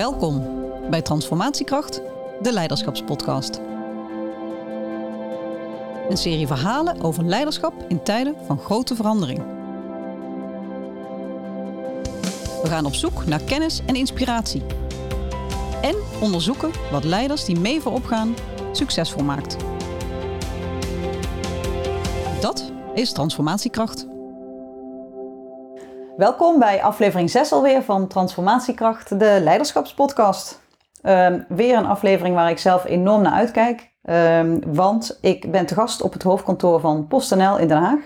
Welkom bij Transformatiekracht, de Leiderschapspodcast. Een serie verhalen over leiderschap in tijden van grote verandering. We gaan op zoek naar kennis en inspiratie. En onderzoeken wat leiders die mee voorop gaan succesvol maakt. Dat is Transformatiekracht. Welkom bij aflevering 6 alweer van Transformatiekracht, de Leiderschapspodcast. Um, weer een aflevering waar ik zelf enorm naar uitkijk. Um, want ik ben te gast op het hoofdkantoor van PostNL in Den Haag.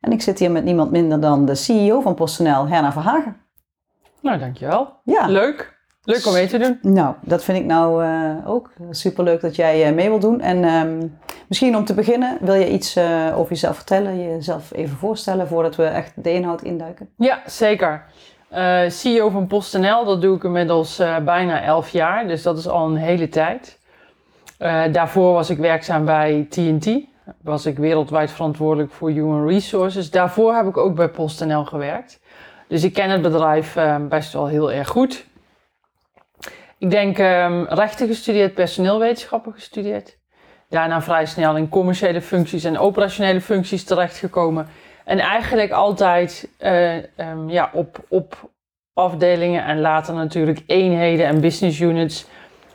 En ik zit hier met niemand minder dan de CEO van PostNL, Herna Verhagen. Nou, dankjewel. Ja. Leuk. Leuk om mee te doen. Nou, dat vind ik nou uh, ook superleuk dat jij uh, mee wilt doen. En um, misschien om te beginnen, wil je iets uh, over jezelf vertellen? Jezelf even voorstellen voordat we echt de inhoud induiken? Ja, zeker. CEO van PostNL, dat doe ik inmiddels bijna 11 jaar. Dus dat is al een hele tijd. daarvoor was ik werkzaam bij TNT. Was ik wereldwijd verantwoordelijk voor Human Resources. Daarvoor heb ik ook bij PostNL gewerkt. Dus ik ken het bedrijf best wel heel erg goed. Ik denk um, rechten gestudeerd, personeelwetenschappen gestudeerd. Daarna vrij snel in commerciële functies en operationele functies terechtgekomen. En eigenlijk altijd uh, um, ja, op, op afdelingen en later natuurlijk eenheden en business units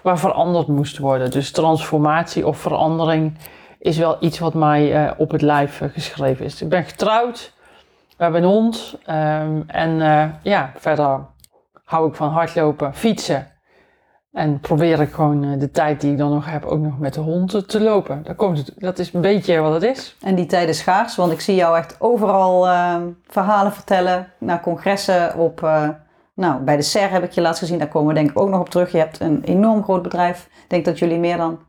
waar veranderd moest worden. Dus transformatie of verandering is wel iets wat mij uh, op het lijf uh, geschreven is. Ik ben getrouwd, we hebben een hond um, en ja, verder hou ik van hardlopen, fietsen en probeer ik gewoon eh, de tijd die ik dan nog heb ook nog met de hond te lopen. Dat, komt het, dat is een beetje wat het is. En die tijd is schaars, want ik zie jou echt overal uh, verhalen vertellen. Naar congressen op... Uh, nou, bij de SER heb ik je laatst gezien. Daar komen we denk ik ook nog op terug. Je hebt een enorm groot bedrijf. Ik denk dat jullie meer dan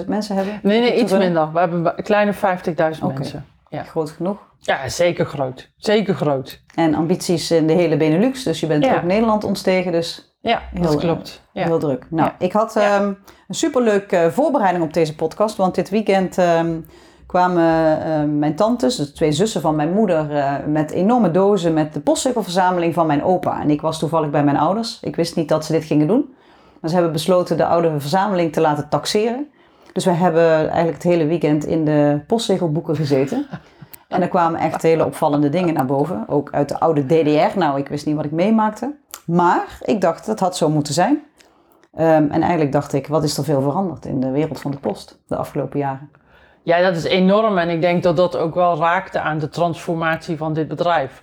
60.000 mensen hebben. Nee, nee, iets minder. We hebben een kleine 50.000 okay. mensen. Ja. Groot genoeg? Ja, zeker groot. Zeker groot. En ambities in de hele Benelux. Dus je bent ja. ook Nederland ontstegen. Dus ja, heel, dat klopt. Ja. Heel druk. Nou, ik had um, een superleuke uh, voorbereiding op deze podcast. Want dit weekend um, kwamen uh, mijn tantes, de twee zussen van mijn moeder, uh, met enorme dozen met de postzegelverzameling van mijn opa. En ik was toevallig bij mijn ouders. Ik wist niet dat ze dit gingen doen. Maar ze hebben besloten de oude verzameling te laten taxeren. Dus we hebben eigenlijk het hele weekend in de postzegelboeken gezeten. En er kwamen echt hele opvallende dingen naar boven. Ook uit de oude DDR. Nou, ik wist niet wat ik meemaakte. Maar ik dacht, dat had zo moeten zijn. Um, en eigenlijk dacht ik, wat is er veel veranderd in de wereld van de post de afgelopen jaren? Ja, dat is enorm. En ik denk dat dat ook wel raakte aan de transformatie van dit bedrijf.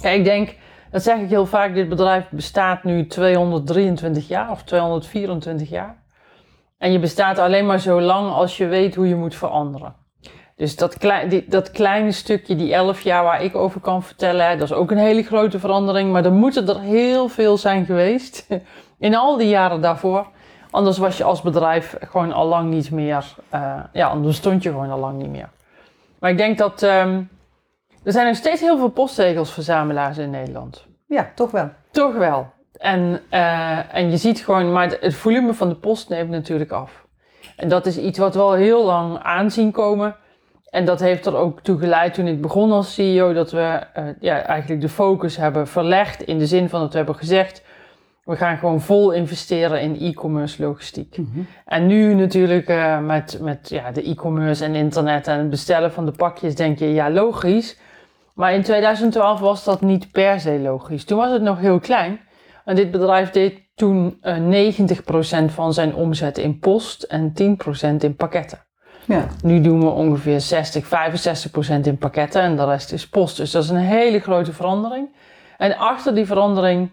Kijk, ik denk, dat zeg ik heel vaak, dit bedrijf bestaat nu 223 jaar of 224 jaar. En je bestaat alleen maar zo lang als je weet hoe je moet veranderen. Dus dat, klei, die, dat kleine stukje, die elf jaar waar ik over kan vertellen, dat is ook een hele grote verandering. Maar er moeten er heel veel zijn geweest in al die jaren daarvoor. Anders was je als bedrijf gewoon al lang niet meer, uh, ja, anders stond je gewoon al lang niet meer. Maar ik denk dat um, er zijn nog steeds heel veel postzegelsverzamelaars in Nederland. Ja, toch wel. Toch wel. En, uh, en je ziet gewoon, maar het volume van de post neemt natuurlijk af. En dat is iets wat we al heel lang aanzien komen. En dat heeft er ook toe geleid toen ik begon als CEO, dat we uh, ja, eigenlijk de focus hebben verlegd in de zin van dat we hebben gezegd, we gaan gewoon vol investeren in e-commerce logistiek. Mm -hmm. En nu natuurlijk uh, met, met ja, de e-commerce en internet en het bestellen van de pakjes denk je, ja logisch. Maar in 2012 was dat niet per se logisch. Toen was het nog heel klein. En dit bedrijf deed toen uh, 90% van zijn omzet in post en 10% in pakketten. Ja. Nu doen we ongeveer 60, 65 procent in pakketten en de rest is post. Dus dat is een hele grote verandering. En achter die verandering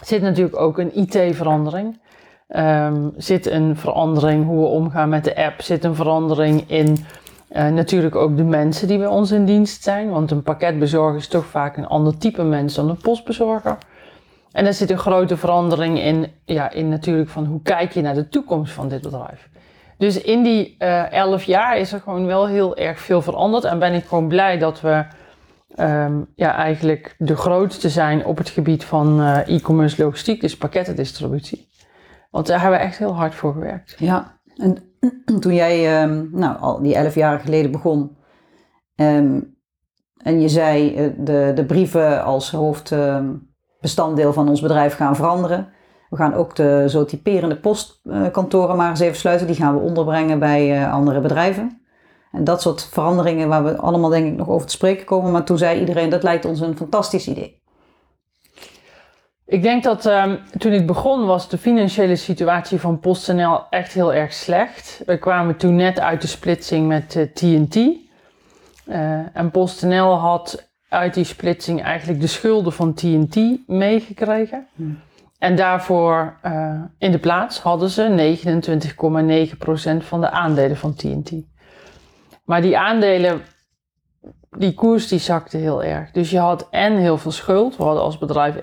zit natuurlijk ook een IT-verandering. Um, zit een verandering hoe we omgaan met de app. Zit een verandering in uh, natuurlijk ook de mensen die bij ons in dienst zijn. Want een pakketbezorger is toch vaak een ander type mens dan een postbezorger. En er zit een grote verandering in, ja, in natuurlijk van hoe kijk je naar de toekomst van dit bedrijf. Dus in die uh, elf jaar is er gewoon wel heel erg veel veranderd. En ben ik gewoon blij dat we um, ja, eigenlijk de grootste zijn op het gebied van uh, e-commerce logistiek, dus pakkettendistributie. Want daar hebben we echt heel hard voor gewerkt. Ja, en toen jij um, nou, al die elf jaar geleden begon um, en je zei uh, de, de brieven als hoofdbestanddeel van ons bedrijf gaan veranderen. We gaan ook de zo typerende postkantoren maar eens even sluiten. Die gaan we onderbrengen bij uh, andere bedrijven. En dat soort veranderingen waar we allemaal denk ik nog over te spreken komen. Maar toen zei iedereen, dat lijkt ons een fantastisch idee. Ik denk dat um, toen ik begon was de financiële situatie van PostNL echt heel erg slecht. We kwamen toen net uit de splitsing met uh, TNT. Uh, en PostNL had uit die splitsing eigenlijk de schulden van TNT meegekregen. Hmm. En daarvoor uh, in de plaats hadden ze 29,9% van de aandelen van TNT. Maar die aandelen die koers die zakte heel erg. Dus je had en heel veel schuld. We hadden als bedrijf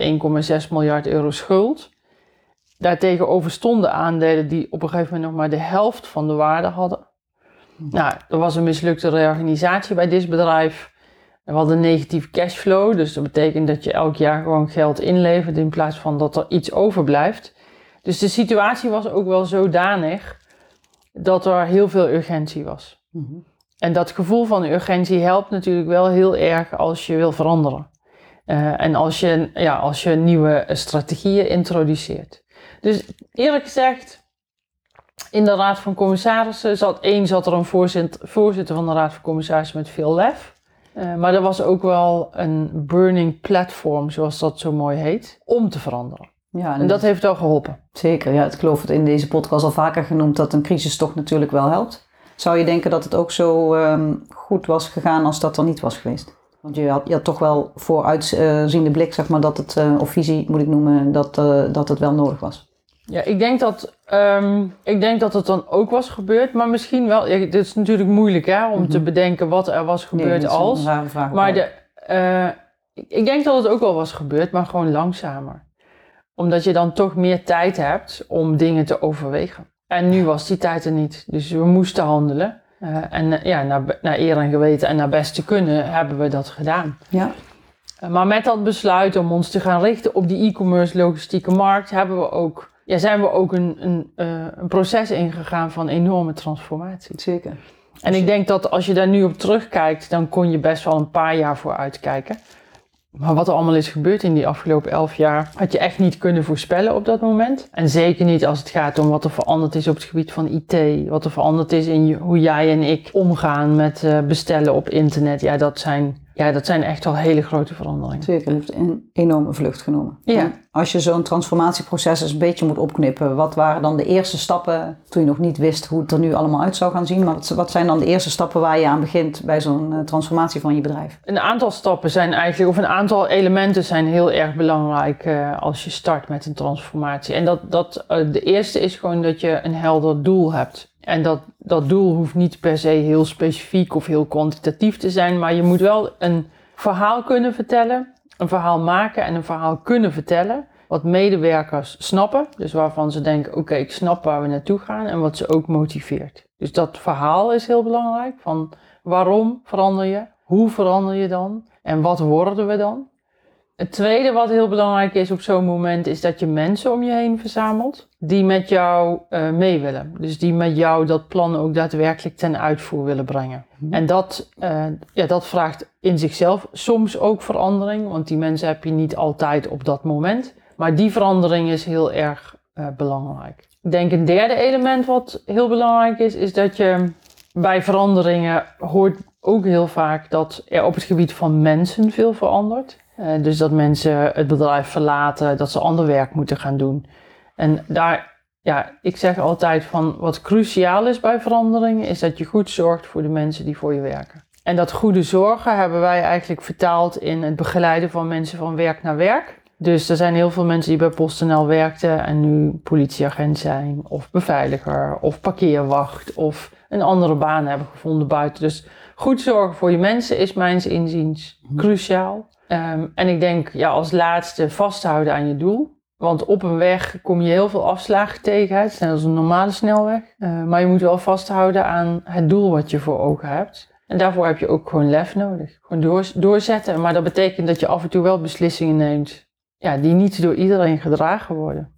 1,6 miljard euro schuld. Daartegenover stonden aandelen die op een gegeven moment nog maar de helft van de waarde hadden. Nou, er was een mislukte reorganisatie bij dit bedrijf. We hadden een negatieve cashflow, dus dat betekent dat je elk jaar gewoon geld inlevert in plaats van dat er iets overblijft. Dus de situatie was ook wel zodanig dat er heel veel urgentie was. Mm en dat gevoel van urgentie helpt natuurlijk wel heel erg als je wil veranderen. Uh, en als je, ja, als je nieuwe strategieën introduceert. Dus eerlijk gezegd, in de Raad van Commissarissen zat één zat er een voorzitter, voorzitter van de Raad van Commissarissen met veel lef. Uh, maar er was ook wel een burning platform, zoals dat zo mooi heet, om te veranderen. Ja, en, en dat heeft wel geholpen. Zeker, ja. Ik geloof het in deze podcast al vaker genoemd dat een crisis toch natuurlijk wel helpt. Zou je denken dat het ook zo um, goed was gegaan als dat er niet was geweest? Want je had, je had toch wel vooruitziende blik, zeg maar, dat het, uh, of visie moet ik noemen, dat, uh, dat het wel nodig was. Ja, ik denk dat, um, ik denk dat het dan ook was gebeurd, maar misschien wel. Ja, het is natuurlijk moeilijk hè, om mm -hmm. te bedenken wat er was gebeurd nee, als. maar de, uh, ik denk dat het ook wel was gebeurd, maar gewoon langzamer. Omdat je dan toch meer tijd hebt om dingen te overwegen. En nu was die tijd er niet. Dus we moesten handelen. Uh, en ja, naar, naar eer en geweten en naar best te kunnen hebben we dat gedaan. Ja. Uh, maar met dat besluit om ons te gaan richten op die e-commerce logistieke markt, hebben we ook, ja, zijn we ook een, een, een proces ingegaan van enorme transformatie. Zeker. En ik denk dat als je daar nu op terugkijkt, dan kon je best wel een paar jaar voor uitkijken. Maar wat er allemaal is gebeurd in die afgelopen elf jaar, had je echt niet kunnen voorspellen op dat moment. En zeker niet als het gaat om wat er veranderd is op het gebied van IT. Wat er veranderd is in hoe jij en ik omgaan met uh, bestellen op internet. Ja, dat zijn ja, dat zijn echt wel hele grote veranderingen. Zeker, het heeft een enorme vlucht genomen. Ja. als je zo'n transformatieproces eens een beetje moet opknippen, wat waren dan de eerste stappen toen je nog niet wist hoe het er nu allemaal uit zou gaan zien? Maar wat, zijn dan de eerste stappen waar je aan begint bij zo'n uh, transformatie van je bedrijf? Een aantal stappen zijn eigenlijk, of een aantal elementen zijn heel erg belangrijk uh, als je start met een transformatie. En dat, dat, uh, de eerste is gewoon dat je een helder doel hebt. En dat, dat doel hoeft niet per se heel specifiek of heel kwantitatief te zijn, maar je moet wel een verhaal kunnen vertellen, een verhaal maken en een verhaal kunnen vertellen. Wat medewerkers snappen, dus waarvan ze denken: oké, ik snap waar we naartoe gaan en wat ze ook motiveert. Dus dat verhaal is heel belangrijk. Van waarom verander je? Hoe verander je dan? En wat worden we dan? Het tweede wat heel belangrijk is op zo'n moment is dat je mensen om je heen verzamelt die met jou uh, mee willen. Dus die met jou dat plan ook daadwerkelijk ten uitvoer willen brengen. Mhm. En dat, uh, ja, dat vraagt in zichzelf soms ook verandering, want die mensen heb je niet altijd op dat moment. Maar die verandering is heel erg uh, belangrijk. Ik denk een derde element wat heel belangrijk is, is dat je bij veranderingen hoort ook heel vaak dat er op het gebied van mensen veel verandert. Dus dat mensen het bedrijf verlaten, dat ze ander werk moeten gaan doen. En daar, ja, ik zeg altijd van wat cruciaal is bij verandering, is dat je goed zorgt voor de mensen die voor je werken. En dat goede zorgen hebben wij eigenlijk vertaald in het begeleiden van mensen van werk naar werk. Dus er zijn heel veel mensen die bij PostNL werkten en nu politieagent zijn, of beveiliger, of parkeerwacht, of een andere baan hebben gevonden buiten. Dus goed zorgen voor je mensen is mijns inziens mhm. cruciaal. Um, en ik denk, ja, als laatste vasthouden aan je doel. Want op een weg kom je heel veel afslagen tegen. Het als een normale snelweg. Uh, maar je moet wel vasthouden aan het doel wat je voor ogen hebt. En daarvoor heb je ook gewoon lef nodig. Gewoon door, doorzetten. Maar dat betekent dat je af en toe wel beslissingen neemt. Ja, die niet door iedereen gedragen worden.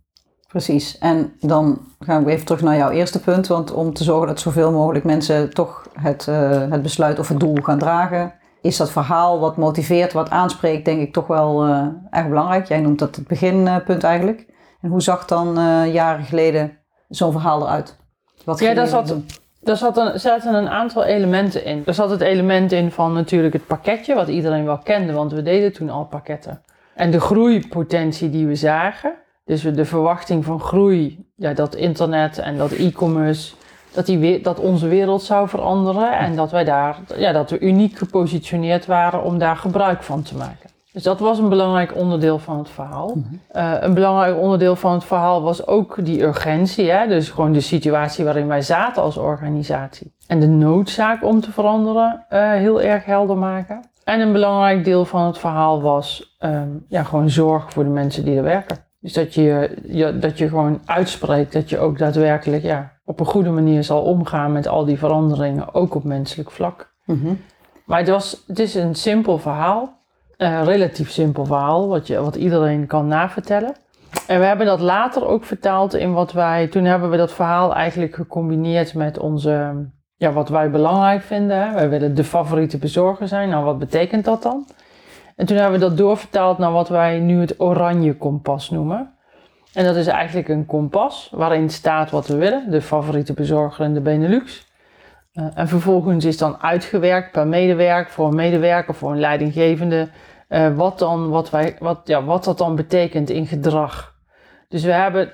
Precies. En dan gaan we even terug naar jouw eerste punt. Want om te zorgen dat zoveel mogelijk mensen toch het, uh, het besluit of het doel gaan dragen is dat verhaal wat motiveert, wat aanspreekt, denk ik toch wel uh, erg belangrijk. Jij noemt dat het beginpunt eigenlijk. En hoe zag dan eh, jaren geleden zo'n verhaal eruit? Wat Ja, daar zat-? Er zat een, zaten een aantal elementen in. Er zat het element in van natuurlijk het pakketje, wat iedereen wel kende, want we deden toen al pakketten. En de groeipotentie die we zagen. Dus de verwachting van groei, ja, dat internet en dat e-commerce, dat, die, dat onze wereld zou veranderen. En dat wij daar, ja, dat we uniek gepositioneerd waren om daar gebruik van te maken. Dus dat was een belangrijk onderdeel van het verhaal. Eh, een belangrijk onderdeel van het verhaal was ook die urgentie. Hè? Dus gewoon de situatie waarin wij zaten als organisatie. En de noodzaak om te veranderen eh, heel erg helder maken. En een belangrijk deel van het verhaal was ehm, ja, gewoon zorg voor de mensen die er werken. Dus dat je, je, dat je gewoon uitspreekt dat je ook daadwerkelijk ja, op een goede manier zal omgaan met al die veranderingen, ook op menselijk vlak. Mhm. Maar het, was, het is een simpel verhaal. Een relatief simpel verhaal, wat, je, wat iedereen kan navertellen. En we hebben dat later ook vertaald in wat wij... Toen hebben we dat verhaal eigenlijk gecombineerd met onze... Ja, wat wij belangrijk vinden. Hè. Wij willen de favoriete bezorger zijn. Nou, wat betekent dat dan? En toen hebben we dat doorvertaald naar wat wij nu het oranje kompas noemen. En dat is eigenlijk een kompas waarin staat wat we willen. De favoriete bezorger in de Benelux. Uh, en vervolgens is dan uitgewerkt per medewerker, voor een medewerker, voor een leidinggevende, uh, wat, dan, wat, wij, wat, ja, wat dat dan betekent in gedrag. Dus we hebben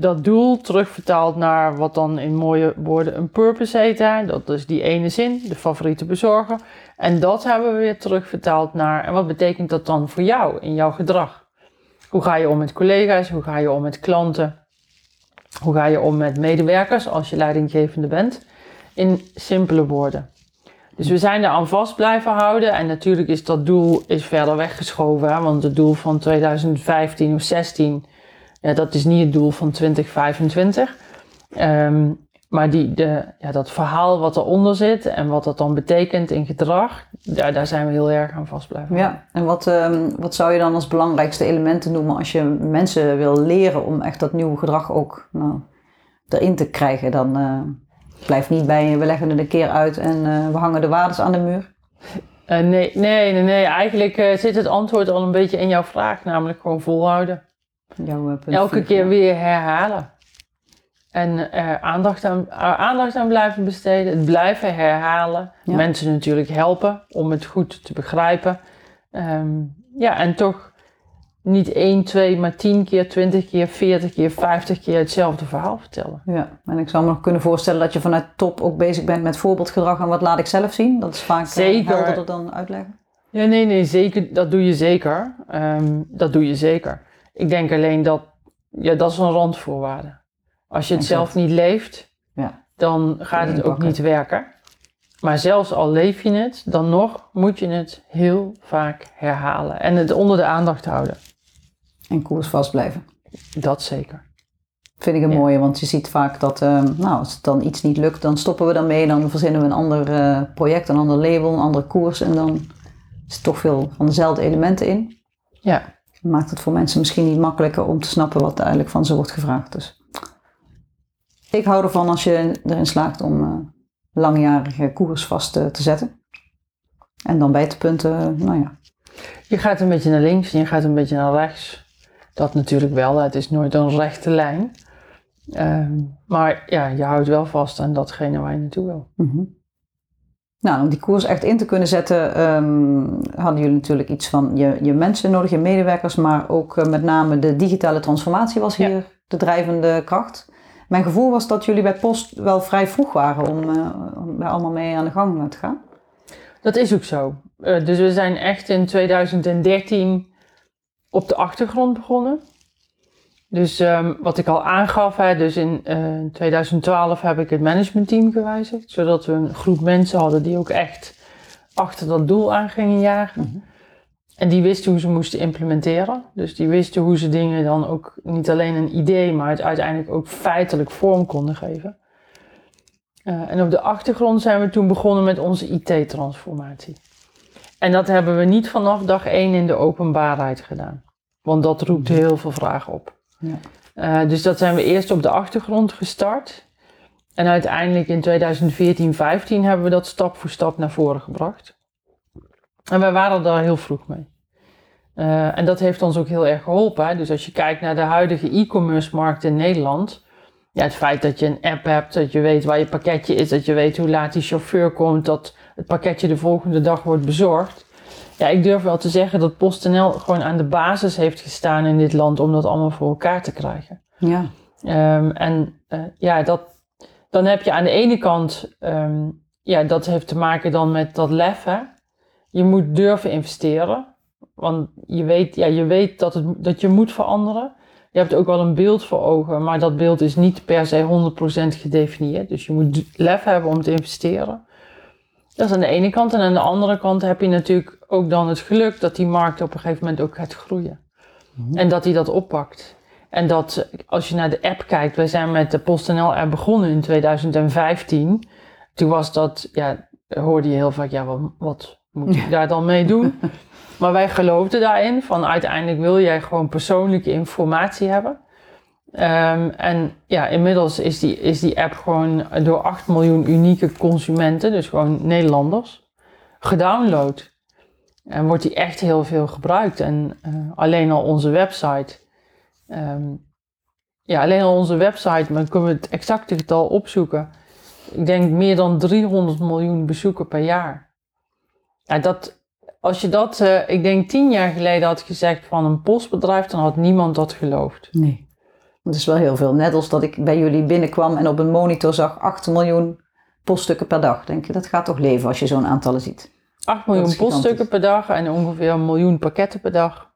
dat doel terugvertaald naar wat dan in mooie woorden een purpose heet. Hè? Dat is die ene zin, de favoriete bezorger. En dat hebben we weer terugvertaald naar, en wat betekent dat dan voor jou in jouw gedrag? Hoe ga je om met collega's? Hoe ga je om met klanten? Hoe ga je om met medewerkers als je leidinggevende bent? in simpele woorden. Dus we zijn er aan vast blijven houden en natuurlijk is dat doel is verder weggeschoven, hè, want het doel van 2015 of 16, ja, dat is niet het doel van 2025. Um, maar die, de, ja, dat verhaal wat eronder zit en wat dat dan betekent in gedrag, daar, daar zijn we heel erg aan vast blijven. Ja, en wat, um, wat zou je dan als belangrijkste elementen noemen als je mensen wil leren om echt dat nieuwe gedrag ook nou, erin te krijgen? Dan, uh, Blijf niet bij, we leggen het een keer uit en uh, we hangen de waardes aan de muur. Uh, nee, nee, nee, nee. Eigenlijk zit het antwoord al een beetje in jouw vraag, namelijk gewoon volhouden. Jouw, Elke keer weer herhalen. En er aandacht aan, aandacht aan blijven besteden, het blijven herhalen. Ja. Mensen natuurlijk helpen om het goed te begrijpen. Um, ja, en toch niet 1, 2, maar 10 keer, 20 keer, 40 keer, 50 keer hetzelfde verhaal vertellen. Ja, en ik zou me nog kunnen voorstellen dat je vanuit top ook bezig bent met voorbeeldgedrag en wat laat ik zelf zien. Dat is vaak zeker. helderder dan uitleggen. Ja, nee, nee, zeker. Dat doe je zeker. Um, dat doe je zeker. Ik denk alleen dat, ja, dat is een randvoorwaarde. Als je het zelf niet leeft, ja. dan gaat het ook niet werken. Maar zelfs al leef je het, dan nog moet je het heel vaak herhalen en het onder de aandacht houden. En koers vast blijven. Dat zeker. Vind ik een ja. mooie, want je ziet vaak dat uh, nou, als het dan iets niet lukt, dan stoppen we daarmee. Dan verzinnen we een ander uh, project, een ander label, een andere koers. En dan zit toch veel van dezelfde elementen in. Ja. Maakt het voor mensen misschien niet makkelijker om te snappen wat er eigenlijk van ze wordt gevraagd. Dus ik hou ervan als je erin slaagt om uh, langjarige koers vast te zetten. En dan bij te punten, nou ja. Je gaat een beetje naar links en je gaat een beetje naar rechts. Dat natuurlijk wel, het is nooit een rechte lijn. Um, maar ja, je houdt wel vast aan datgene waar je naartoe wil. Mm -hmm. Nou, om die koers echt in te kunnen zetten, um, hadden jullie natuurlijk iets van je, je mensen nodig, je medewerkers, maar ook uh, met name de digitale transformatie was hier ja. de drijvende kracht. Mijn gevoel was dat jullie bij Post wel vrij vroeg waren om, uh, om daar allemaal mee aan de gang te gaan. Dat is ook zo. Uh, dus we zijn echt in 2013 op de achtergrond begonnen. Dus um, wat ik al aangaf, hè, dus in uh, 2012 heb ik het managementteam gewijzigd. Zodat we een groep mensen hadden die ook echt achter dat doel aan gingen jagen. Mm -hmm. En die wisten hoe ze moesten implementeren. Dus die wisten hoe ze dingen dan ook niet alleen een idee, maar het uiteindelijk ook feitelijk vorm konden geven. Uh, en op de achtergrond zijn we toen begonnen met onze IT-transformatie. En dat hebben we niet vanaf dag één in de openbaarheid gedaan. Want dat roept heel veel vragen op. Ja. Uh, dus dat zijn we eerst op de achtergrond gestart. En uiteindelijk in 2014, 15 hebben we dat stap voor stap naar voren gebracht. En wij waren daar heel vroeg mee. Eh, en dat heeft ons ook heel erg geholpen. Hè? Dus als je kijkt naar de huidige e-commerce markt in Nederland. Ja, het feit dat je een app hebt, dat je weet waar je pakketje is, dat je weet hoe laat die chauffeur komt, dat het pakketje de volgende dag wordt bezorgd. Ja, ik durf wel te zeggen dat PostNL gewoon aan de basis heeft gestaan in dit land om dat allemaal voor elkaar te krijgen. Ja. Ehm, en uh, ja, dat, dan heb je aan de ene kant, um, ja, dat heeft te maken dan met dat lef. Hè? Je moet durven investeren. Want je weet, ja, je weet dat, het, dat je moet veranderen. Je hebt ook wel een beeld voor ogen, maar dat beeld is niet per se 100% gedefinieerd. Dus je moet lef hebben om te investeren. Dat is aan de ene kant. En aan de andere kant heb je natuurlijk ook dan het geluk dat die markt op een gegeven moment ook gaat groeien. Mm-hmm. En dat hij dat oppakt. En dat als je naar de app kijkt, wij zijn met de PostNL app begonnen in 2015. Toen was dat, ja, hoorde je heel vaak, ja, wat, wat moet je daar dan mee doen? Maar wij geloofden daarin, van uiteindelijk wil jij gewoon persoonlijke informatie hebben. Um, en ja, inmiddels is die, is die app gewoon door 8 miljoen unieke consumenten, dus gewoon Nederlanders, gedownload. En wordt die echt heel veel gebruikt. En uh, alleen al onze website Um, ja, alleen al onze website, maar kunnen we het exacte getal opzoeken. Ik denk meer dan 300 miljoen bezoeken per jaar. Ja, dat, als je dat, uh, ik denk tien jaar geleden had gezegd van een postbedrijf, dan had niemand dat geloofd. Nee. Dat is wel heel veel. Net als dat ik bij jullie binnenkwam en op een monitor zag 8 miljoen poststukken per dag. Denk je, dat gaat toch leven als je zo'n aantallen ziet? 8 miljoen poststukken per dag en ongeveer een miljoen pakketten per dag.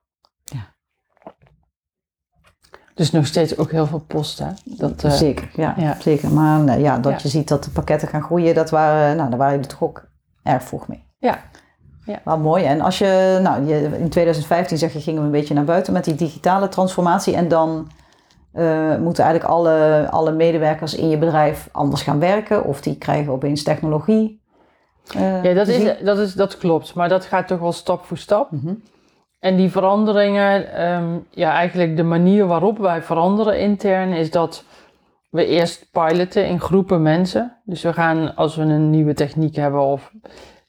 Dus nog steeds ook heel veel post, hè? Dat, uh, zeker, ja, zeker. Maar ja, dat je ziet dat de pakketten gaan groeien, dat waren, nou, daar waren jullie toch ook erg vroeg mee. Ja. Ja. Wel mooi. En als je, nou, in 2015 zeg je, gingen we een beetje naar buiten met die digitale transformatie. En dan uh, moeten eigenlijk alle, alle medewerkers in je bedrijf anders gaan werken. Of die krijgen opeens technologie. ja, dat, is, dat, is, dat klopt. Maar dat gaat toch wel stap voor stap. Mm -hmm. En die veranderingen, um, ja, eigenlijk de manier waarop wij veranderen intern is dat we eerst piloten in groepen mensen. Dus we gaan, als we een nieuwe techniek hebben, of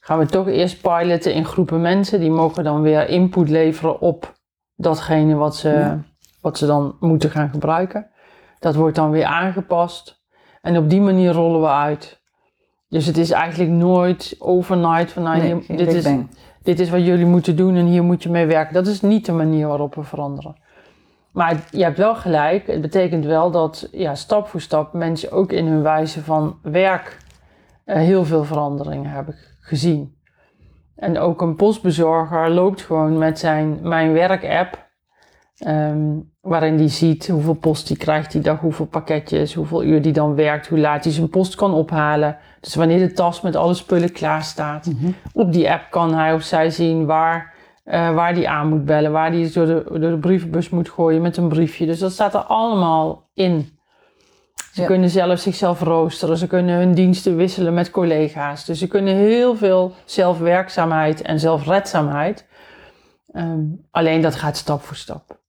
gaan we toch eerst piloten in groepen mensen. Die mogen dan weer input leveren op datgene wat ze, ja. wat ze dan moeten gaan gebruiken. Dat wordt dan weer aangepast. En op die manier rollen we uit. Dus het is eigenlijk nooit overnight van nou, nee, dit is, dit is wat jullie moeten doen en hier moet je mee werken. Dat is niet de manier waarop we veranderen. Maar je hebt wel gelijk, het betekent wel dat ja, stap voor stap mensen ook in hun wijze van werk uh, heel veel veranderingen hebben gezien. En ook een postbezorger loopt gewoon met zijn Mijn Werk-app, um, waarin die ziet hoeveel post hij krijgt die dag, hoeveel pakketjes, hoeveel uur die dan werkt, hoe laat hij zijn post kan ophalen. Dus wanneer de tas met alle spullen klaar staat, mm -hmm. op die app kan hij of zij zien waar, uh, waar die aan moet bellen, waar die door de, door de brievenbus moet gooien met een briefje. Dus dat staat er allemaal in. Ze ja. kunnen zelf zichzelf roosteren, ze kunnen hun diensten wisselen met collega's. Dus ze kunnen heel veel zelfwerkzaamheid en zelfredzaamheid. Um, alleen dat gaat stap voor stap.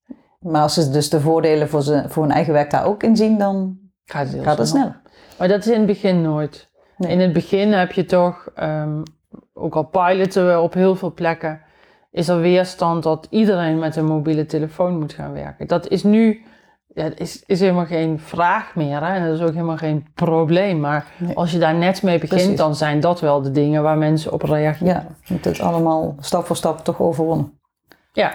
Maar als ze dus de voordelen voor, ze, voor hun eigen werk daar ook in zien, dan gaat het, gaat het snel. Maar dat is in het begin nooit. Nee. In het begin heb je toch, um, ook al piloten we op heel veel plekken, is er weerstand dat iedereen met een mobiele telefoon moet gaan werken. Dat is nu, ja, is, is helemaal geen vraag meer hè? en dat is ook helemaal geen probleem. Maar nee. als je daar net mee begint, Precies. dan zijn dat wel de dingen waar mensen op reageren. Ja, je moet het allemaal stap voor stap toch overwonnen. Ja,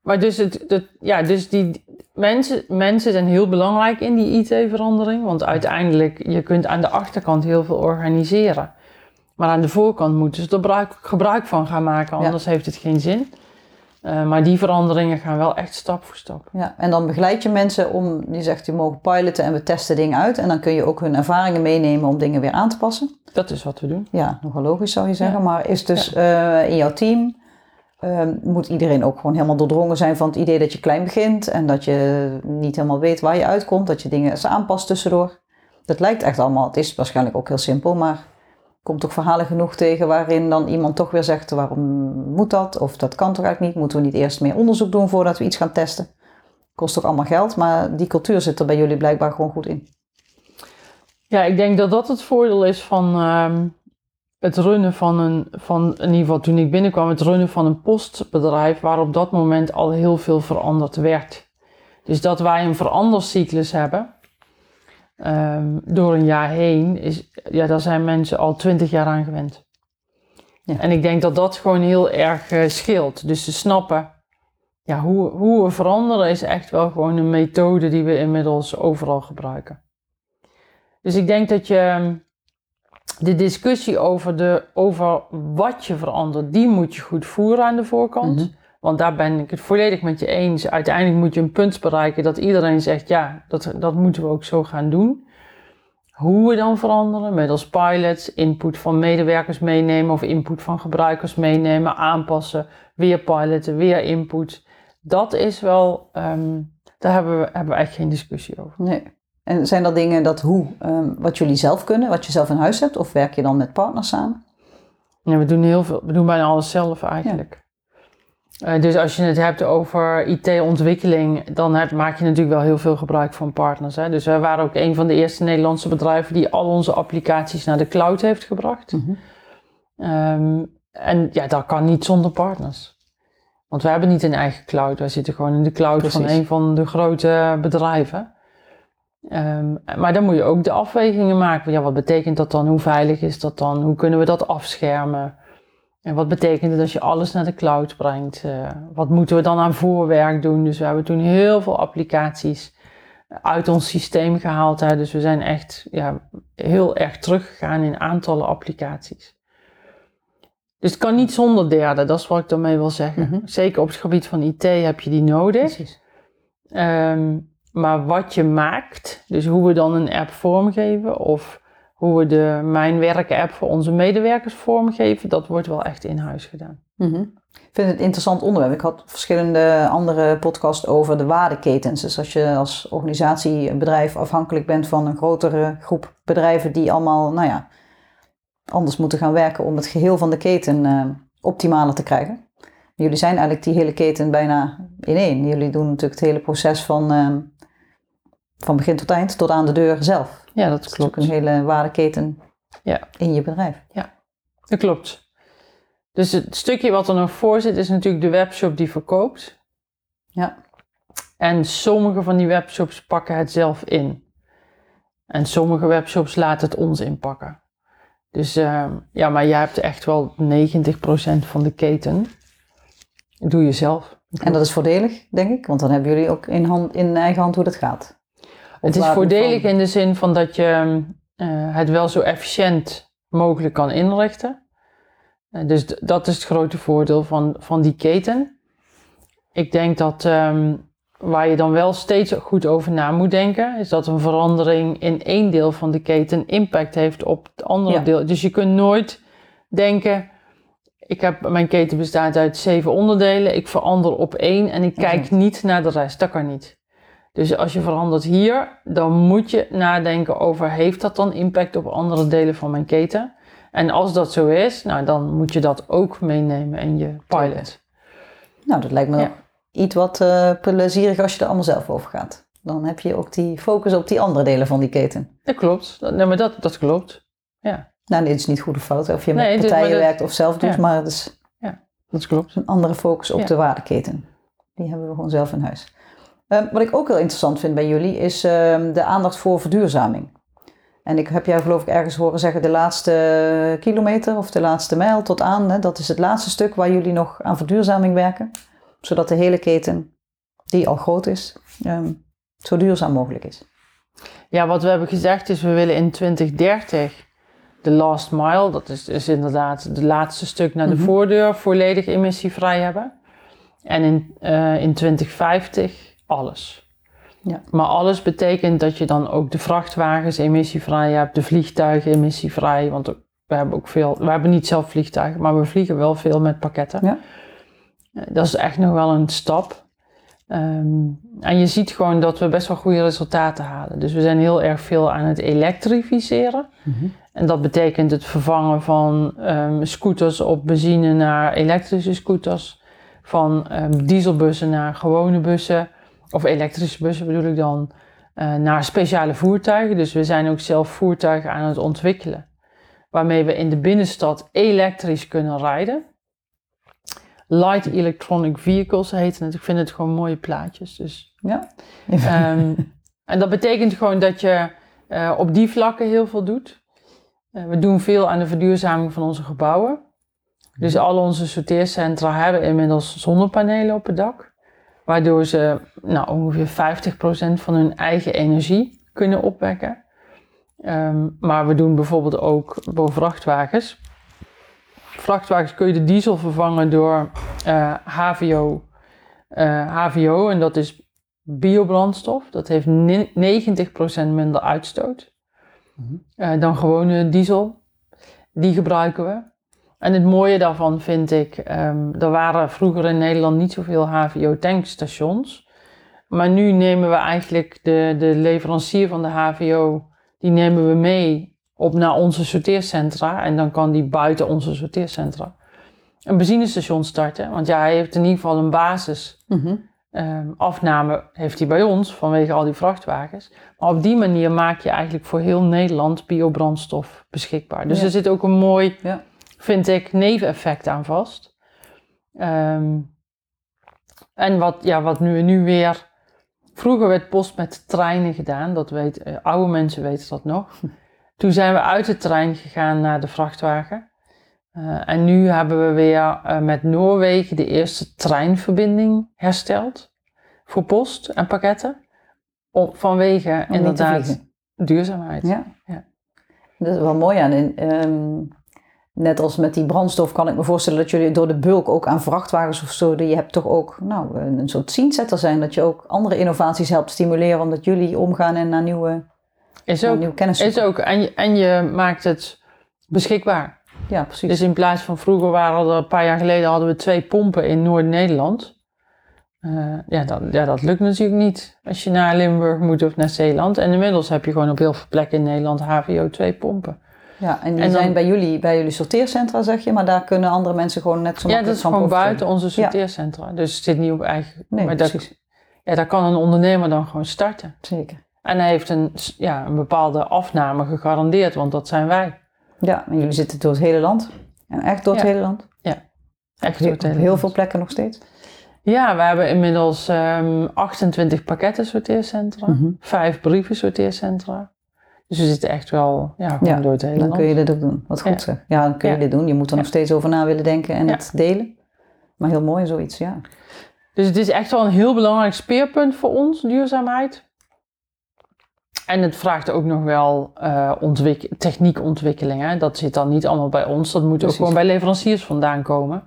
maar dus, het, het, ja, dus die mensen, mensen zijn heel belangrijk in die IT-verandering. Want uiteindelijk, je kunt aan de achterkant heel veel organiseren. Maar aan de voorkant moeten ze er gebruik, gebruik van gaan maken, anders ja. heeft het geen zin. Uh, maar die veranderingen gaan wel echt stap voor stap. Ja, en dan begeleid je mensen om, je zegt, die mogen piloten en we testen dingen uit. En dan kun je ook hun ervaringen meenemen om dingen weer aan te passen. Dat is wat we doen. Ja, nogal logisch zou je zeggen. Ja. Maar is dus ja. uh, in jouw team Um, moet iedereen ook gewoon helemaal doordrongen zijn van het idee dat je klein begint en dat je niet helemaal weet waar je uitkomt, dat je dingen eens aanpast tussendoor. Dat lijkt echt allemaal, het is waarschijnlijk ook heel simpel, maar komt toch verhalen genoeg tegen waarin dan iemand toch weer zegt waarom moet dat of dat kan toch eigenlijk niet, moeten we niet eerst meer onderzoek doen voordat we iets gaan testen. Kost ook allemaal geld, maar die cultuur zit er bij jullie blijkbaar gewoon goed in. Ja, ik denk dat dat het voordeel is van um, het runnen van een, van, in ieder geval toen ik binnenkwam, het runnen van een postbedrijf waar op dat moment al heel veel veranderd werd. Dus dat wij een verandercyclus hebben ehm, door een jaar heen, is, ja, daar zijn mensen al twintig jaar aan gewend. Ja. En ik denk dat dat gewoon heel erg uh, scheelt. Dus ze snappen, ja, hoe, hoe we veranderen is echt wel gewoon een methode die we inmiddels overal gebruiken. Dus ik denk dat je ehm, de discussie over, de, over wat je verandert, die moet je goed voeren aan de voorkant. Mhm. Want daar ben ik het volledig met je eens. Uiteindelijk moet je een punt bereiken dat iedereen zegt, ja, dat, dat moeten we ook zo gaan doen. Hoe we dan veranderen, middels pilots, input van medewerkers meenemen of input van gebruikers meenemen, aanpassen, weer piloten, weer input. Dat is wel, um, daar hebben we, hebben we echt geen discussie over. Nee. En zijn dat dingen dat hoe, um, wat jullie zelf kunnen, wat je zelf in huis hebt, of werk je dan met partners samen? Ja, we doen heel veel, we doen bijna alles zelf eigenlijk. Uh, dus als je het hebt over IT-ontwikkeling, dan heb, maak je natuurlijk wel heel veel gebruik van partners. Hè? Dus wij waren ook een van de eerste Nederlandse bedrijven die al onze applicaties naar de cloud heeft gebracht. Mm -hmm. um, en ja, dat kan niet zonder partners. Want wij hebben niet een eigen cloud, wij zitten gewoon in de cloud Precies. van een van de grote bedrijven. Um, maar dan moet je ook de afwegingen maken. Ja, wat betekent dat dan? Hoe veilig is dat dan? Hoe kunnen we dat afschermen? En wat betekent het als je alles naar de cloud brengt? Uh, wat moeten we dan aan voorwerk doen? Dus we hebben toen heel veel applicaties uit ons systeem gehaald. Hè. Dus we zijn echt ja, heel erg teruggegaan in aantallen applicaties. Dus het kan niet zonder derde, dat is wat ik daarmee wil zeggen. Mm -hmm. Zeker op het gebied van IT heb je die nodig. Precies. Um, maar wat je maakt, dus hoe we dan een app vormgeven of hoe we de Mijn Werken app voor onze medewerkers vormgeven, dat wordt wel echt in huis gedaan. -hmm. Ik vind het een interessant onderwerp. Ik had verschillende andere podcasts over de waardeketens. Dus als je als organisatie, bedrijf afhankelijk bent van een grotere groep bedrijven die allemaal, nou ja, anders moeten gaan werken om het geheel van de keten uh, optimaler te krijgen. Jullie zijn eigenlijk die hele keten bijna in één. Jullie doen natuurlijk het hele proces van uh, van begin tot eind tot aan de deur zelf. Ja, dat klopt. Dat is een hele waardeketen ja. in je bedrijf. Ja, dat klopt. Dus het stukje wat er nog voor zit is natuurlijk de webshop die verkoopt. Ja. En sommige van die webshops pakken het zelf in. En sommige webshops laten het ons inpakken. Dus uh, ja, maar jij hebt echt wel 90% van de keten. doe je zelf. En dat is voordelig, denk ik, want dan hebben jullie ook in, hand, in eigen hand hoe dat gaat. Het is voordelig in de zin van dat je uh, het wel zo efficiënt mogelijk kan inrichten. Uh, dus dat is het grote voordeel van, van die keten. Ik denk dat um, waar je dan wel steeds goed over na moet denken, is dat een verandering in één deel van de keten impact heeft op het andere ja. deel. Dus je kunt nooit denken, ik heb, mijn keten bestaat uit zeven onderdelen, ik verander op één en ik kijk niet naar de rest. Dat kan niet. Dus als je verandert hier, dan moet je nadenken over heeft dat dan impact op andere delen van mijn keten? En als dat zo is, nou, dan moet je dat ook meenemen in je pilot. Nou, dat lijkt me ja. iets wat uh, plezierig als je er allemaal zelf over gaat. Dan heb je ook die focus op die andere delen van die keten. Dat klopt. Nee, maar dat, dat klopt. Ja. Nou, dit is niet goed of fout, of je met nee, partijen dit, werkt of zelf doet, ja. maar het is, ja, dat klopt. een andere focus op ja. de waardeketen. Die hebben we gewoon zelf in huis. Uh, wat ik ook heel interessant vind bij jullie is uh, de aandacht voor verduurzaming. En ik heb jou geloof ik ergens horen zeggen de laatste kilometer of de laatste mijl tot aan. Hè, dat is het laatste stuk waar jullie nog aan verduurzaming werken. Zodat de hele keten, die al groot is, um, zo duurzaam mogelijk is. Ja, wat we hebben gezegd is we willen in 2030 de last mile, dat is dus inderdaad het laatste stuk naar de mm -hmm. voordeur, volledig emissievrij hebben. En in, uh, in 2050 alles. Ja. Maar alles betekent dat je dan ook de vrachtwagens emissievrij hebt, de vliegtuigen emissievrij. Want we hebben ook veel, we hebben niet zelf vliegtuigen, maar we vliegen wel veel met pakketten. Ja. Eh, dat is echt nog wel een stap. Um, en je ziet gewoon dat we best wel goede resultaten halen. Dus we zijn heel erg veel aan het elektrificeren. Mm -hmm. En dat betekent het vervangen van um, scooters op benzine naar elektrische scooters. Van um, dieselbussen naar gewone bussen of elektrische bussen bedoel ik dan, uh, naar speciale voertuigen. Dus we zijn ook zelf voertuigen aan het ontwikkelen. waarmee we in de binnenstad elektrisch kunnen rijden. Light Electronic Vehicles heet het. Ik vind het gewoon mooie plaatjes. Dus. Ja. Ehm, en dat betekent gewoon dat je uh, op die vlakken heel veel doet. Uh, we doen veel aan de verduurzaming van onze gebouwen. Dus al onze sorteercentra hebben inmiddels zonnepanelen op het dak. Waardoor ze nou, ongeveer 50% van hun eigen energie kunnen opwekken. Um, maar we doen bijvoorbeeld ook voor vrachtwagens. Vrachtwagens kun je de diesel vervangen door uh, HVO. HVO, en dat is biobrandstof. Dat heeft 90% minder uitstoot uh, dan gewone diesel. Die gebruiken we. En het mooie daarvan vind ik, um, er waren vroeger in Nederland niet zoveel HVO-tankstations. Maar nu nemen we eigenlijk de, de leverancier van de HVO, die nemen we mee op naar onze sorteercentra. En dan kan die buiten onze sorteercentra een benzinestation starten. Want ja, hij heeft in ieder geval een basis. Mm um, afname heeft hij bij ons vanwege al die vrachtwagens. Maar op die manier maak je eigenlijk voor heel Nederland biobrandstof beschikbaar. Dus er zit ook een mooi, ja. Vind ik, neveneffect aan vast. Um, en wat, ja, wat nu, nu weer. Vroeger werd post met treinen gedaan, dat weet, uh, oude mensen weten dat nog. Toen zijn we uit de trein gegaan naar de vrachtwagen. Uh, en nu hebben we weer uh, met Noorwegen de eerste treinverbinding hersteld voor post en pakketten. Vanwege Om inderdaad duurzaamheid. Ja. ja. Dat is wel mooi aan. In, um, net als met die brandstof kan ik me voorstellen dat jullie door de bulk ook aan vrachtwagens of zo, je hebt toch ook nou, een soort zienzetter zijn. Dat je ook andere innovaties helpt stimuleren omdat jullie omgaan en naar nieuwe, is ook, nieuwe kennis Is ook. En je, en je maakt het beschikbaar. Ja, precies. Dus in plaats van vroeger waren er een paar jaar geleden hadden we twee pompen in Noord-Nederland. Uh, ja, dat, ja, dat lukt natuurlijk niet als je naar Limburg moet of naar Zeeland. En inmiddels heb je gewoon op heel veel plekken in Nederland HVO2 pompen. Ja, en die zijn bij jullie, bij jullie sorteercentra, zeg je, maar daar kunnen andere mensen gewoon net zo Ja, dat is gewoon buiten onze sorteercentra. Dus het zit niet op eigen... Nee, maar precies. Dat, ja, daar kan een ondernemer dan gewoon starten. Zeker. En hij heeft een, ja, een bepaalde afname gegarandeerd, want dat zijn wij. Ja, en jullie zitten door het hele land. En echt door het hele land? Ja, echt door het hele Heel veel plekken nog steeds? Ja, we hebben inmiddels um, ehm, 28 pakketten sorteercentra, mm -hmm. 5 brieven sorteercentra. Dus we zitten echt wel ja, gewoon door het hele dan land. kun je dit ook doen. Wat goed ja. zeg. Ja, dan kun je dit doen. Je moet er nog steeds over na willen denken en het delen. Maar heel mooi zoiets, ja. Dus het is echt wel een heel belangrijk speerpunt voor ons, duurzaamheid. En het vraagt ook nog wel uh, ontwik techniekontwikkeling. Hè? Dat zit dan niet allemaal bij ons. Dat moet ook gewoon bij leveranciers vandaan komen.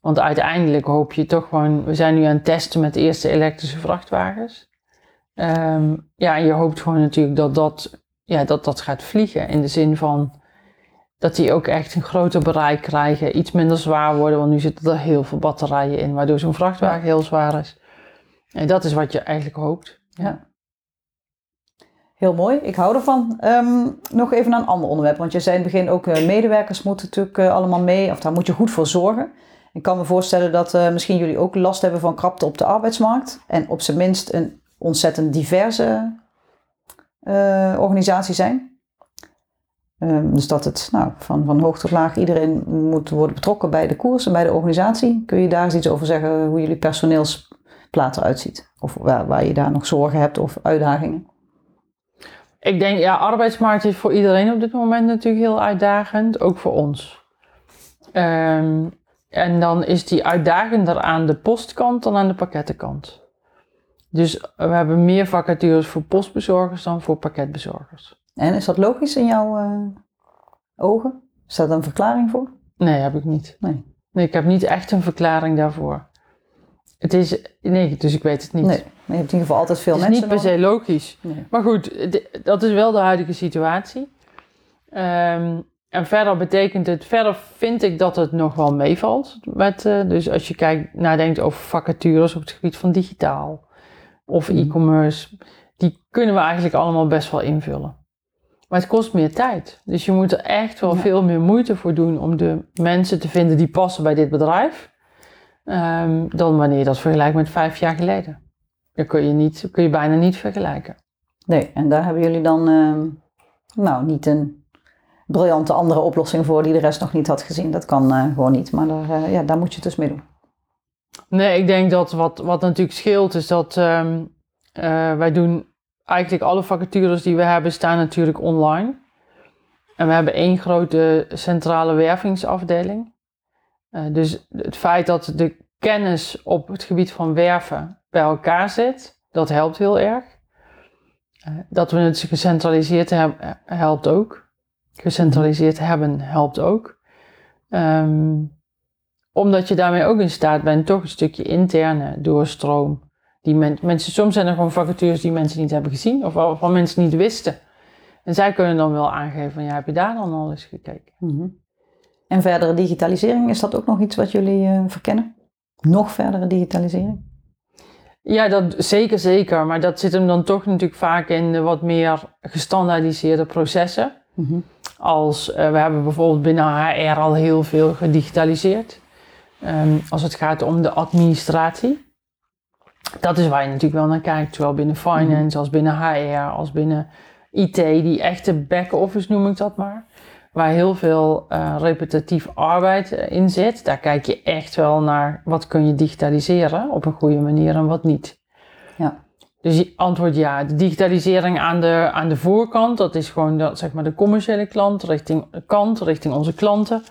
Want uiteindelijk hoop je toch gewoon... We zijn nu aan het testen met de eerste elektrische vrachtwagens. Um, ja, en je hoopt gewoon natuurlijk dat dat, ja, dat dat gaat vliegen. In de zin van dat die ook echt een groter bereik krijgen. Iets minder zwaar worden. Want nu zitten er heel veel batterijen in. Waardoor zo'n vrachtwagen heel zwaar is. En dat is wat je eigenlijk hoopt. ja. Heel mooi, ik hou ervan. Um, nog even naar een ander onderwerp, want je zei in het begin ook uh, medewerkers moeten natuurlijk uh, allemaal mee, of daar moet je goed voor zorgen. Ik kan me voorstellen dat uh, misschien jullie ook last hebben van krapte op de arbeidsmarkt en op zijn minst een ontzettend diverse organisatie zijn. Um, dus dat het nou, van, van hoog tot laag iedereen moet worden betrokken bij de koers en bij de organisatie. Kun je daar eens iets over zeggen hoe jullie personeelsplaat eruit ziet? Of waar, waar je daar nog zorgen hebt of uitdagingen? Ik denk, ja, arbeidsmarkt is voor iedereen op dit moment natuurlijk heel uitdagend, ook voor ons. Um, en dan is die uitdagender aan de postkant dan aan de pakkettenkant. Dus we hebben meer vacatures voor postbezorgers dan voor pakketbezorgers. En is dat logisch in jouw uh, ogen? Is daar een verklaring voor? Nee, heb ik niet. Nee. nee, ik heb niet echt een verklaring daarvoor. Het is, nee, dus ik weet het niet. Nee, maar je hebt in ieder geval altijd veel mensen. Het is niet per se logisch. Nee. Maar goed, dat is wel de huidige situatie. Um, en verder betekent het, verder vind ik dat het nog wel meevalt. Met, uh, dus als je kijkt, nadenkt over vacatures op het gebied van digitaal of mm. e-commerce, die kunnen we eigenlijk allemaal best wel invullen. Maar het kost meer tijd. Dus je moet er echt wel veel meer moeite voor doen om de mensen te vinden die passen bij dit bedrijf. Um, dan wanneer je dat vergelijkt met vijf jaar geleden. Dat kun je, niet, kun je bijna niet vergelijken. Nee, en daar hebben jullie dan uh, nou niet een briljante andere oplossing voor die de rest nog niet had gezien. Dat kan eh, gewoon niet, maar daar, eh, ja, daar moet je het dus mee doen. Nee, ik denk dat wat, wat natuurlijk scheelt is dat ehm, eh, wij doen eigenlijk alle vacatures die we hebben staan natuurlijk online. En we hebben één grote centrale wervingsafdeling. Uh, dus het feit dat de kennis op het gebied van werven bij elkaar zit, dat helpt heel erg. Uh, dat we het gecentraliseerd hebben, helpt ook. Gecentraliseerd hebben helpt ook. Um, omdat je daarmee ook in staat bent toch een stukje interne doorstroom. Die men, mensen, soms zijn er gewoon vacatures die mensen niet hebben gezien of waarvan mensen niet wisten. En zij kunnen dan wel aangeven van ja, heb je daar dan al eens gekeken? Mm -hmm. En verdere digitalisering, is dat ook nog iets wat jullie uh, verkennen? Nog verdere digitalisering? Ja, dat, zeker, zeker. Maar dat zit hem dan toch natuurlijk vaak in de wat meer gestandaardiseerde processen. Mm -hmm. Als uh, we hebben bijvoorbeeld binnen HR al heel veel gedigitaliseerd. Um, als het gaat om de administratie. Dat is waar je natuurlijk wel naar kijkt, zowel binnen finance mm. als binnen HR, als binnen IT, die echte back-office noem ik dat maar. Waar heel veel uh, repetitief arbeid in zit. Daar kijk je echt wel naar wat kun je digitaliseren op een goede manier en wat niet. Ja. Dus antwoord ja. De digitalisering aan de, aan de voorkant, dat is gewoon de, zeg maar de commerciële klant, richting kant, richting onze klanten.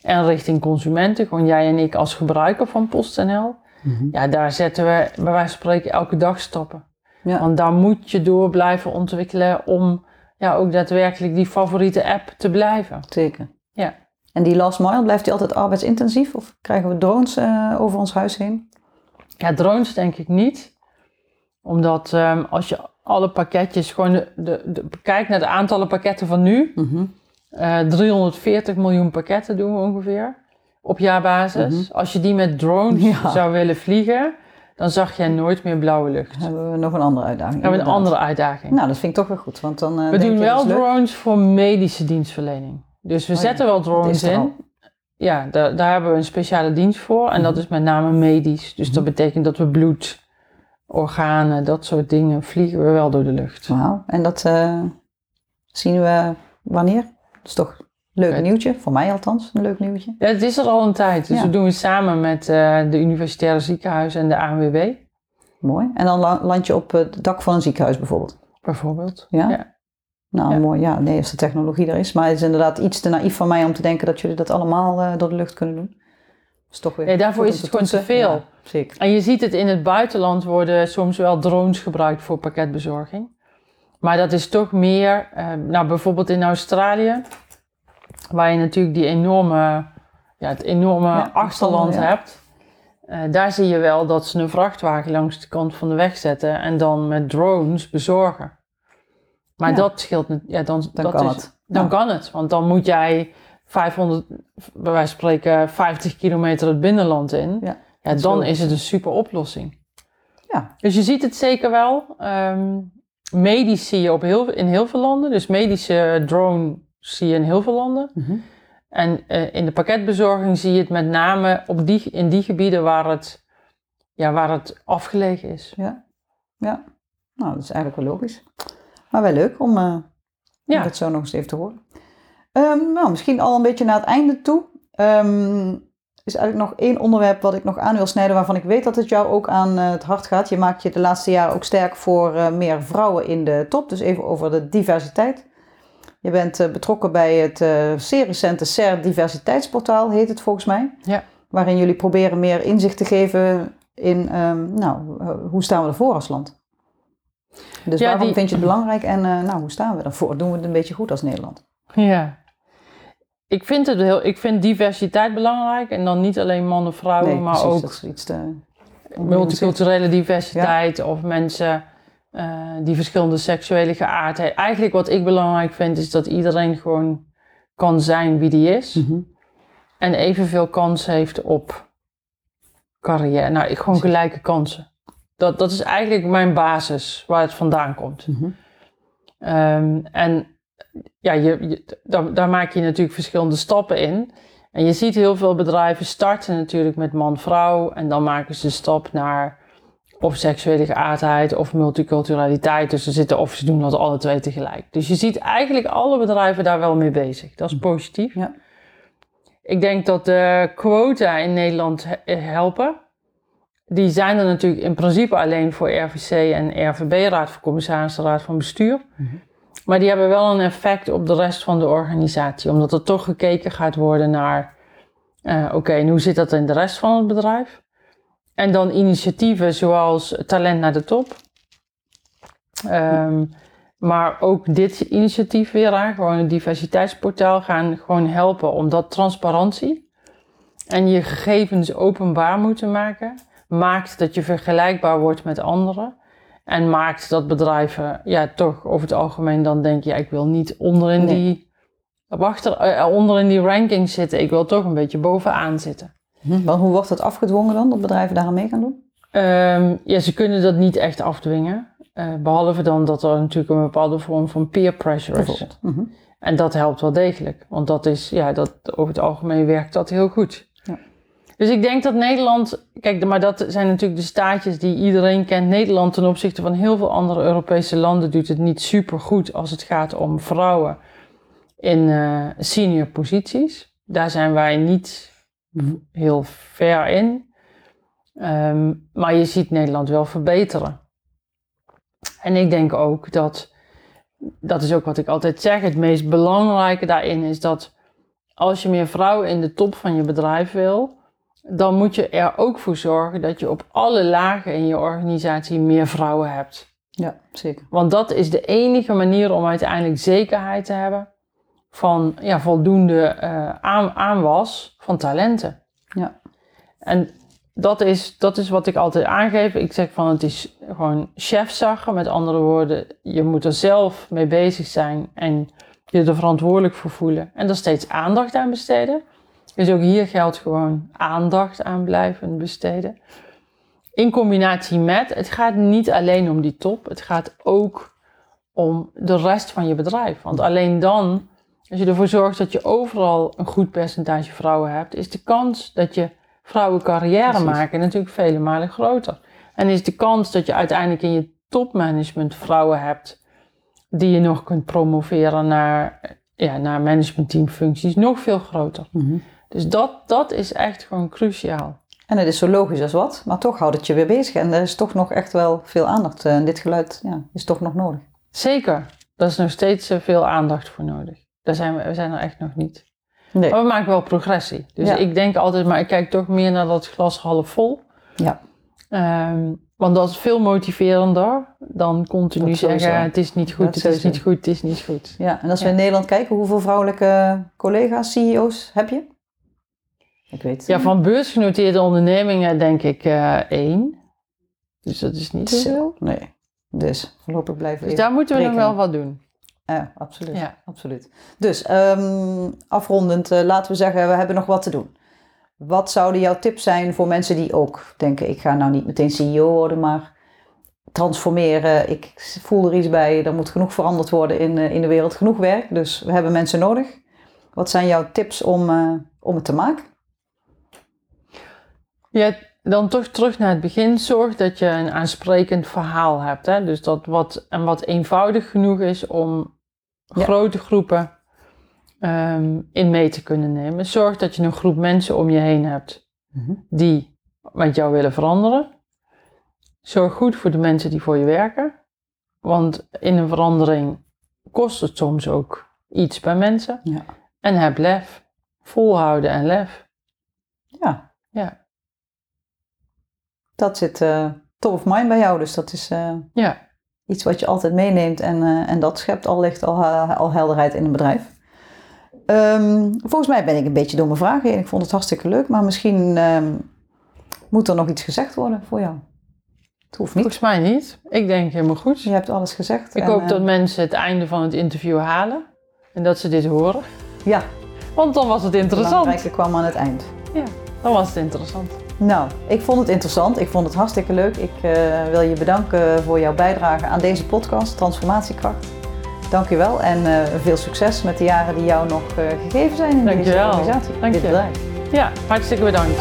En richting consumenten, gewoon jij en ik als gebruiker van PostNL. Mm-hmm. Ja, daar zetten we bij wijze van spreken elke dag stappen. Ja. Want daar moet je door blijven ontwikkelen om ja, ook daadwerkelijk die favoriete app te blijven. Zeker. Ja. En die last mile, blijft die altijd arbeidsintensief? Of krijgen we drones uh, over ons huis heen? Ja, drones denk ik niet. Omdat um, als je alle pakketjes gewoon de, de, de, kijkt naar de aantallen pakketten van nu... Mm-hmm. Uh, 340 miljoen pakketten doen we ongeveer op jaarbasis. Mm -hmm. Als je die met drones ja. zou willen vliegen, dan zag jij nooit meer blauwe lucht. Dan hebben we nog een andere uitdaging. Hebben we een andere uitdaging. Nou, dat vind ik toch wel goed. Want dan, uh, we doen wel drones voor medische dienstverlening. Dus we oh, zetten ja. wel drones in. Ja, daar, daar hebben we een speciale dienst voor. En mm -hmm. dat is met name medisch. Dus mm -hmm. dat betekent dat we bloed, organen, dat soort dingen vliegen we wel door de lucht. Wauw. En dat uh, zien we wanneer? Dat is toch een leuk nieuwtje, voor mij althans, een leuk nieuwtje. Ja, het is er al een tijd. Dus ja. we doen het samen met uh, de universitaire ziekenhuizen en de ANWB. Mooi. En dan land je op het dak van een ziekenhuis bijvoorbeeld? Bijvoorbeeld, ja. ja. Nou, ja. mooi. Ja, nee, als de technologie er is. Maar het is inderdaad iets te naïef van mij om te denken dat jullie dat allemaal uh, door de lucht kunnen doen. is toch weer nee, daarvoor is het gewoon te veel. Zeker. En je ziet het in het buitenland worden soms wel drones gebruikt voor pakketbezorging. Maar dat is toch meer, uh, nou bijvoorbeeld in Australië, waar je natuurlijk die enorme, ja, het enorme ja, achterland ja. hebt. Uh, daar zie je wel dat ze een vrachtwagen langs de kant van de weg zetten en dan met drones bezorgen. Maar dat scheelt niet. Ja, dan, dan dat kan is, het. Dan kan het, want dan moet jij 500, bij wijze van spreken, 50 kilometer het binnenland in. Ja, ja dan is het een super oplossing. Ja. Dus je ziet het zeker wel. Um, medisch zie je op heel, in heel veel landen. Dus medische drone zie je in heel veel landen. Mm -hmm. En uh, in de pakketbezorging zie je het met name op die, in die gebieden waar het, ja, waar het afgelegen is. Ja. ja, nou dat is eigenlijk wel logisch. Maar wel leuk om, uh, ja. om dat zo nog eens even te horen. Um, nou, misschien al een beetje naar het einde toe. Um, is eigenlijk nog één onderwerp wat ik nog aan wil snijden, waarvan ik weet dat het jou ook aan uh, het hart gaat. Je maakt je de laatste jaren ook sterk voor uh, meer vrouwen in de top. Dus even over de diversiteit. Je bent uh, betrokken bij het zeer recente CER Diversiteitsportaal, heet het volgens mij. Ja. Waarin jullie proberen meer inzicht te geven in, um, nou, hoe staan we ervoor als land? Dus ja, waarom die... vind je het belangrijk en nou, hoe staan we ervoor? Doen we het een beetje goed als Nederland? Ja, ik vind, het heel, ik vind diversiteit belangrijk. En dan niet alleen mannen, vrouwen, nee, maar precies, ook dat is iets te, multiculturele diversiteit. Ja. Of mensen uh, die verschillende seksuele geaardheid. Eigenlijk wat ik belangrijk vind is dat iedereen gewoon kan zijn wie die is. Mm -hmm. En evenveel kans heeft op carrière. Nou, ik gewoon gelijke kansen. Dat, dat is eigenlijk mijn basis waar het vandaan komt. Mm -hmm. um, en ja, je, je, daar, daar, maak je natuurlijk verschillende stappen in. En je ziet heel veel bedrijven starten natuurlijk met man-vrouw en dan maken ze de stap naar of seksuele geaardheid of multiculturaliteit. Dus ze zitten of ze doen dat alle twee tegelijk. Dus je ziet eigenlijk alle bedrijven daar wel mee bezig. Dat is positief. Ja. Ik denk dat de quota in Nederland he- helpen. Die zijn er natuurlijk in principe alleen voor RVC en RVB, Raad van Commissarissen, Raad van Bestuur. Mhm. Maar die hebben wel een effect op de rest van de organisatie. Omdat er toch gekeken gaat worden naar, eh, oké, hoe zit dat in de rest van het bedrijf? En dan initiatieven zoals Talent naar de Top. Ehm, maar ook dit initiatief weer gewoon een diversiteitsportaal, gaan gewoon helpen omdat transparantie en je gegevens openbaar moeten maken, maakt dat je vergelijkbaar wordt met anderen. En maakt dat bedrijven ja, toch over het algemeen dan denken, ja, ik wil niet onderin Nee. die, wachter, eh, onderin die ranking zitten. Ik wil toch een beetje bovenaan zitten. Hm, want hoe wordt dat afgedwongen dan, dat bedrijven daaraan mee gaan doen? Ehm, ja, ze kunnen dat niet echt afdwingen. Eh, behalve dan dat er natuurlijk een bepaalde vorm van peer pressure is. Mhm. En dat helpt wel degelijk. Want dat is, ja, dat, over het algemeen werkt dat heel goed. Dus ik denk dat Nederland, kijk, maar dat zijn natuurlijk de staatjes die iedereen kent. Nederland ten opzichte van heel veel andere Europese landen doet het niet super goed als het gaat om vrouwen in eh, senior posities. Daar zijn wij niet heel ver in. Ehm, maar je ziet Nederland wel verbeteren. En ik denk ook dat, dat is ook wat ik altijd zeg, het meest belangrijke daarin is dat als je meer vrouwen in de top van je bedrijf wil, dan moet je er ook voor zorgen dat je op alle lagen in je organisatie meer vrouwen hebt. Ja, zeker. Want dat is de enige manier om uiteindelijk zekerheid te hebben van ja, voldoende eh, aan, aanwas van talenten. Ja. En dat is, dat is wat ik altijd aangeef. Ik zeg van het is gewoon chefzaggen. Met andere woorden, je moet er zelf mee bezig zijn en je er verantwoordelijk voor voelen. En er steeds aandacht aan besteden. Dus ook hier geldt gewoon aandacht aan blijven besteden. In combinatie met, het gaat niet alleen om die top, het gaat ook om de rest van je bedrijf. Want alleen dan, als je ervoor zorgt dat je overal een goed percentage vrouwen hebt, is de kans dat je vrouwen carrière Precies. maken natuurlijk vele malen groter. En is de kans dat je uiteindelijk in je topmanagement vrouwen hebt die je nog kunt promoveren naar, ja, naar managementteamfuncties nog veel groter. Mhm. Dus dat, dat is echt gewoon cruciaal. En het is zo logisch als wat, maar toch houdt het je weer bezig. En er is toch nog echt wel veel aandacht. En dit geluid ja, is toch nog nodig. Zeker, daar is nog steeds eh, veel aandacht voor nodig. Daar zijn we, we zijn er echt nog niet. Nee. Maar we maken wel progressie. Dus Ja. ik denk altijd, maar ik kijk toch meer naar dat glas half vol. Ja. Ehm, want dat is veel motiverender dan continu Dat sowieso. zeggen: het is niet goed, Dat het is niet goed, het is niet goed. Ja, en als we Ja. in Nederland kijken, hoeveel vrouwelijke collega's, CEO's heb je? Ik weet het Ja, niet. van beursgenoteerde ondernemingen denk ik eh, één. Dus dat is niet Zo. Nee. Dus voorlopig blijven we Dus daar moeten we nog wel wat doen. Ja, absoluut. Ja. absoluut. Dus ehm, afrondend, eh, laten we zeggen, we hebben nog wat te doen. Wat zouden jouw tips zijn voor mensen die ook denken, ik ga nou niet meteen CEO worden, maar transformeren. Ik voel er iets bij, er moet genoeg veranderd worden in, eh, in de wereld, genoeg werk. Dus we hebben mensen nodig. Wat zijn jouw tips om, eh, om het te maken? Ja, dan toch terug naar het begin. Zorg dat je een aansprekend verhaal hebt. Hè? Dus dat wat, en wat eenvoudig genoeg is om Ja. grote groepen ehm, in mee te kunnen nemen. Zorg dat je een groep mensen om je heen hebt die met jou willen veranderen. Zorg goed voor de mensen die voor je werken. Want in een verandering kost het soms ook iets bij mensen. Ja. En heb lef. Volhouden en lef. Ja. Ja. Dat zit eh, top of mind bij jou, dus dat is eh, Ja. iets wat je altijd meeneemt en, eh, en dat schept allicht al, al helderheid in een bedrijf. Ehm, volgens mij ben ik een beetje door mijn vragen heen. Ik vond het hartstikke leuk, maar misschien ehm, moet er nog iets gezegd worden voor jou. Het hoeft niet. Volgens mij niet. Ik denk helemaal goed. Je hebt alles gezegd. Ik en, hoop eh, dat mensen het einde van het interview halen. En dat ze dit horen. Ja, Want dan was het interessant. belangrijke kwam aan het eind. Ja, dan was het interessant. Nou, ik vond het interessant. Ik vond het hartstikke leuk. Ik eh, wil je bedanken voor jouw bijdrage aan deze podcast, Transformatiekracht. Dank je wel en eh, veel succes met de jaren die jou nog eh, gegeven zijn in Dank je deze organisatie, Dank dit je. bedrijf. Ja, hartstikke bedankt.